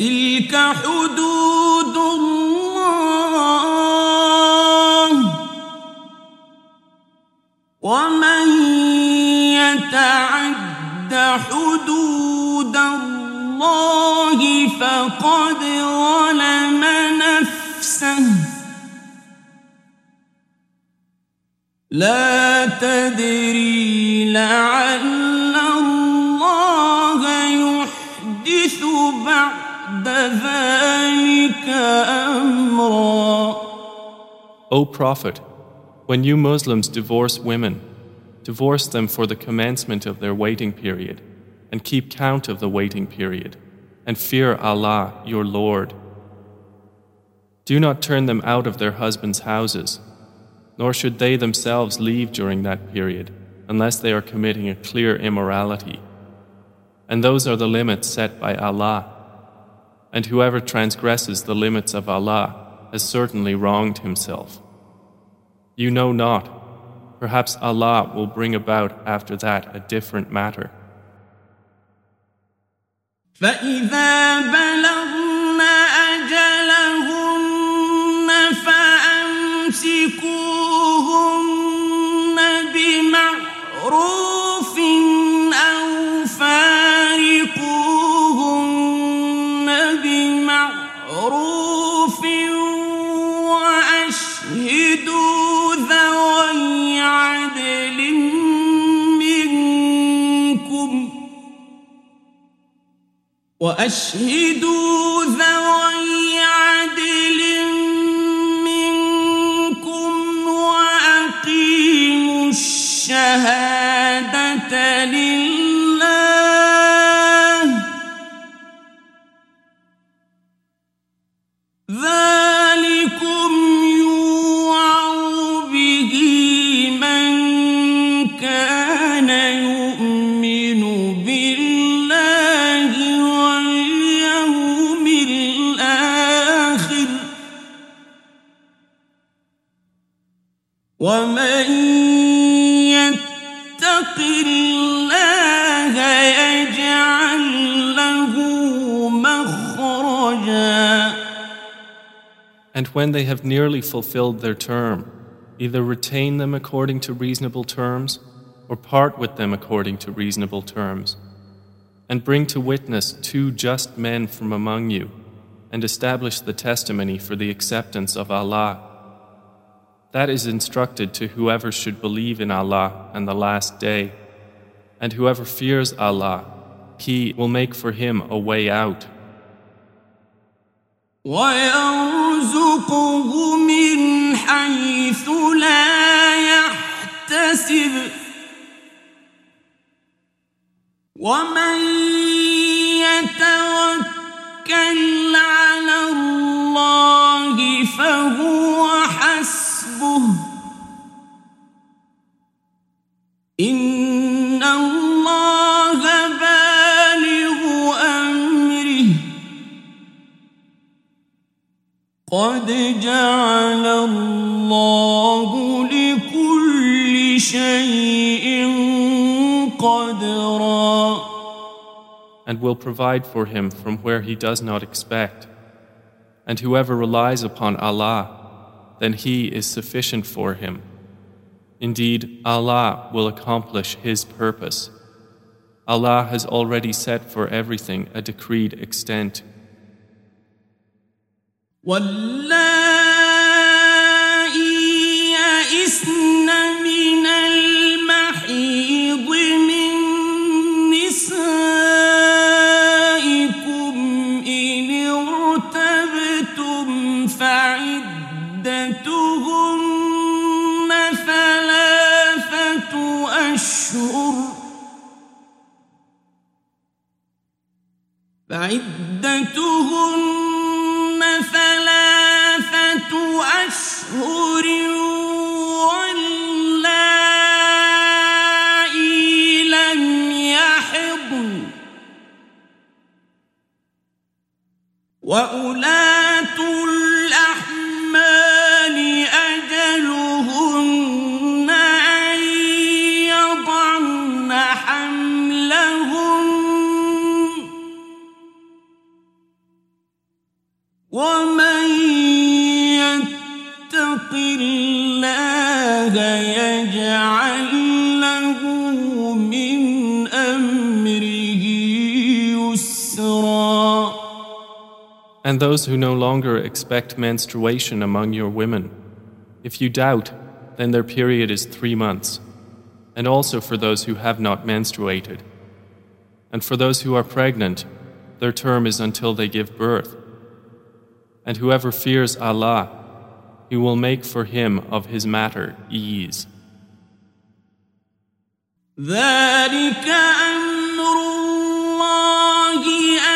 وتلك حدود الله. ومن يتعد حدود الله فقد ظلم نفسه. لا تدري لعل O Prophet, when you Muslims divorce women, divorce them for the commencement of their waiting period, and keep count of the waiting period, and fear Allah, your Lord. Do not turn them out of their husbands' houses, nor should they themselves leave during that period, unless they are committing a clear immorality. And those are the limits set by Allah. And whoever transgresses the limits of Allah has certainly wronged himself. You know not. Perhaps Allah will bring about after that a different matter. وأشهدوا ذوي ومن يتق الله يجعل له مخرجا And when they have nearly fulfilled their term, either retain them according to reasonable terms, or part with them according to reasonable terms. And bring to witness two just men from among you, and establish the testimony for the acceptance of Allah. That is instructed to whoever should believe in Allah and the last day. And whoever fears Allah, He will make for him a way out. ويرزقه من حيث لا يحتسب ومن يتوكل على الله فهو قد جعل الله لكل شيء قدرا and will provide for him from where he does not expect. And whoever relies upon Allah, then He is sufficient for him. Indeed, Allah will accomplish His purpose. Allah has already set for everything a decreed extent. فعدتهن ثلاثة أشهر واللائي لم يحضن. يجعل له من أمره يسرا And those who no longer expect menstruation among your women, if you doubt, then their period is three months, and also for those who have not menstruated. And for those who are pregnant, their term is until they give birth. And whoever fears Allah, He will make for him of his matter ease. ذلك أمر الله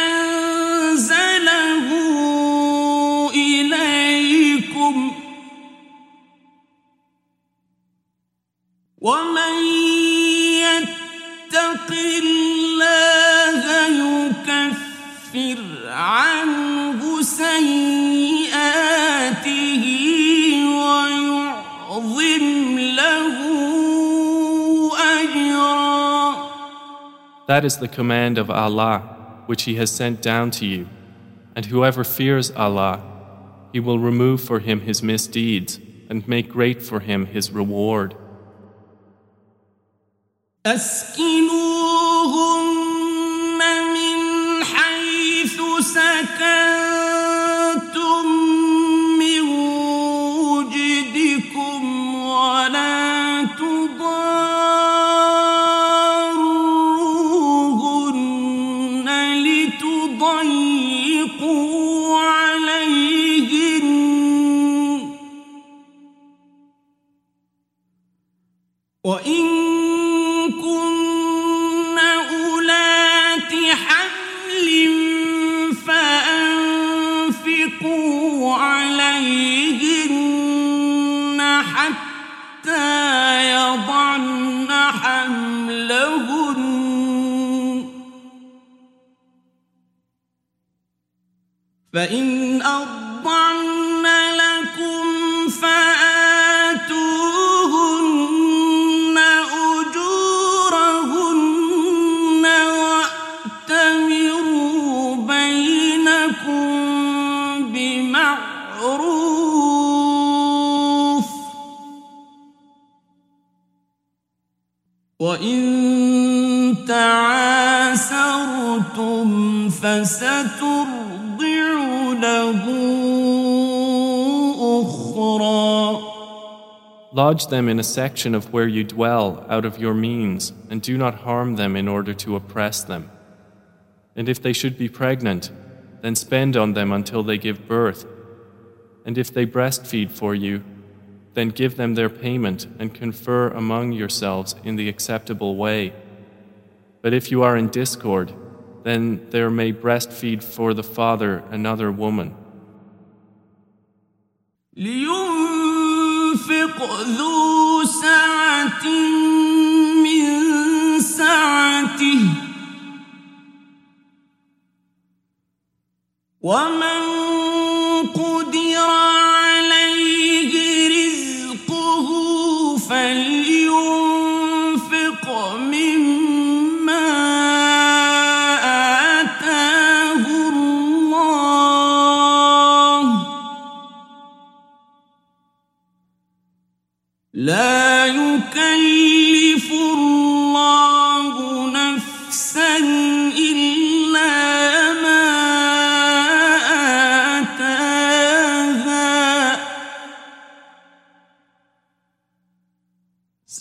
أنزله إليكم ومن يتق الله يكفر عنه سيئاته That is the command of Allah, which He has sent down to you. And whoever fears Allah, He will remove for him his misdeeds and make great for him his reward. أسكنوهن من حيث سكنتم عليهن حتى يضعن حملهن. فإن أرضعن وإن تعاسرتم فسترضع له أخرى Lodge them in a section of where you dwell out of your means, and do not harm them in order to oppress them. And if they should be pregnant, then spend on them until they give birth. And if they breastfeed for you, then give them their payment and confer among yourselves in the acceptable way. But if you are in discord, then there may breastfeed for the father another woman. لينفق ذو سعة من سعته ومن أن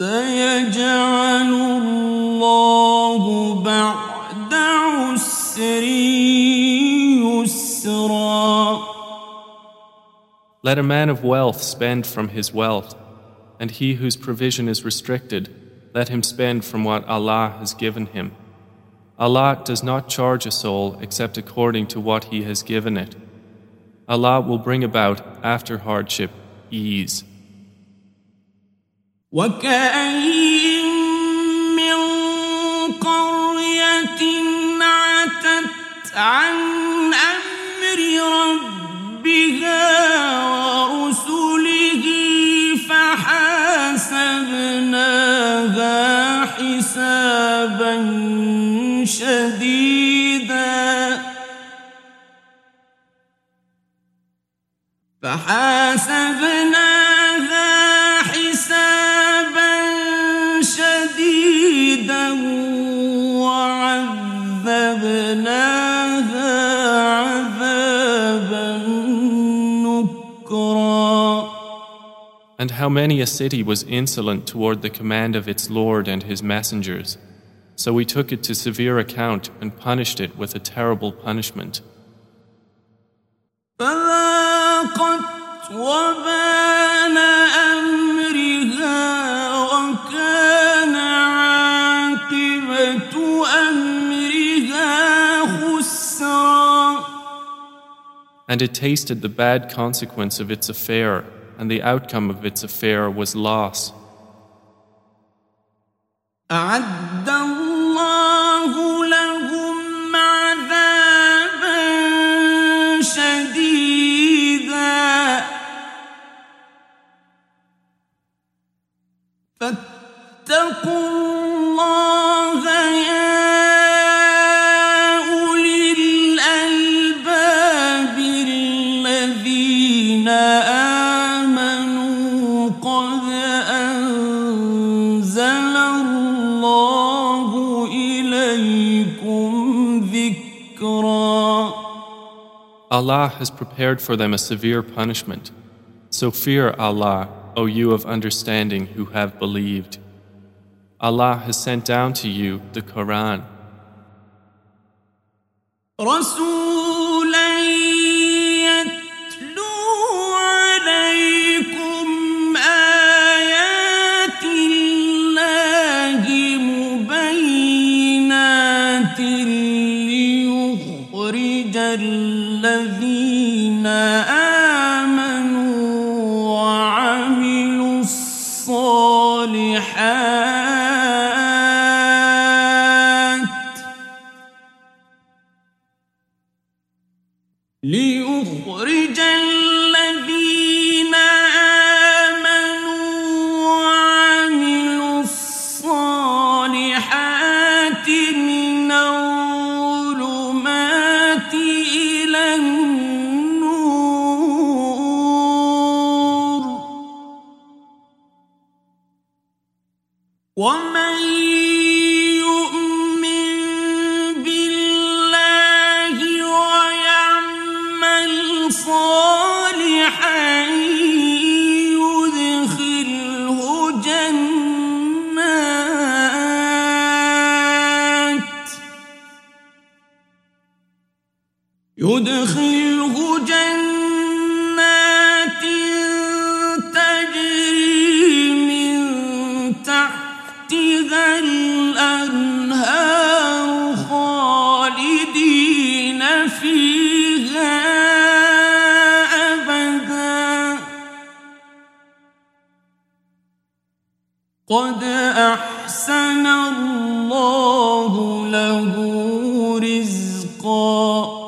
سيجعل الله بعد عسر يسرا Let a man of wealth spend from his wealth, and he whose provision is restricted, let him spend from what Allah has given him. Allah does not charge a soul except according to what He has given it. Allah will bring about, after hardship, ease. وكأين من قرية عتت عن أمر ربها ورسله فحاسبناها حسابا شديدا. فحاسبناها And how many a city was insolent toward the command of its Lord and his messengers. So we took it to severe account and punished it with a terrible punishment. And it tasted the bad consequence of its affair and the outcome of its affair was loss. أعد الله لهم عذابا شديدا فاتقوا Allah has prepared for them a severe punishment. So fear Allah, O you of understanding who have believed. Allah has sent down to you the Quran. ليخرج صالحا قد أحسن الله له رزقا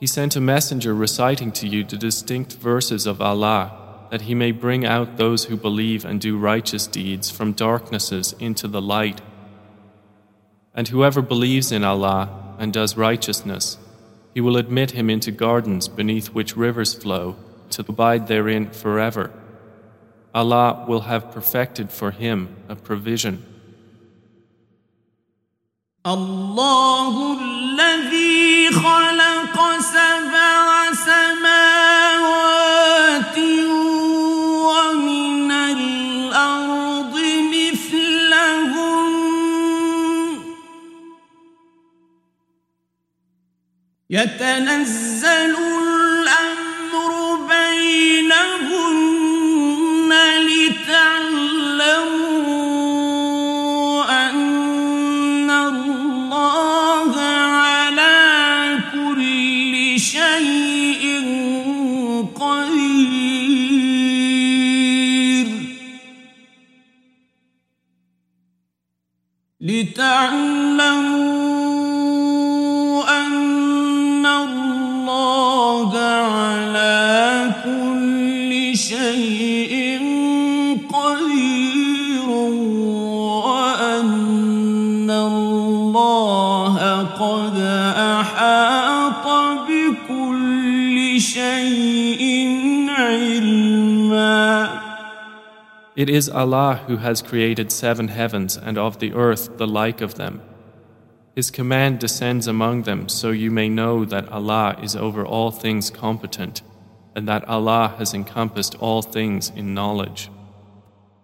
He sent a messenger reciting to you the distinct verses of Allah, that he may bring out those who believe and do righteous deeds from darknesses into the light. And whoever believes in Allah and does righteousness, He will admit him into gardens beneath which rivers flow, to abide therein forever. Allah will have perfected for him a provision. الله الذي خلق سبع سماوات ومن الأرض مثلهن يتنزل It is Allah who has created seven heavens and of the earth the like of them. His command descends among them so you may know that Allah is over all things competent and that Allah has encompassed all things in knowledge.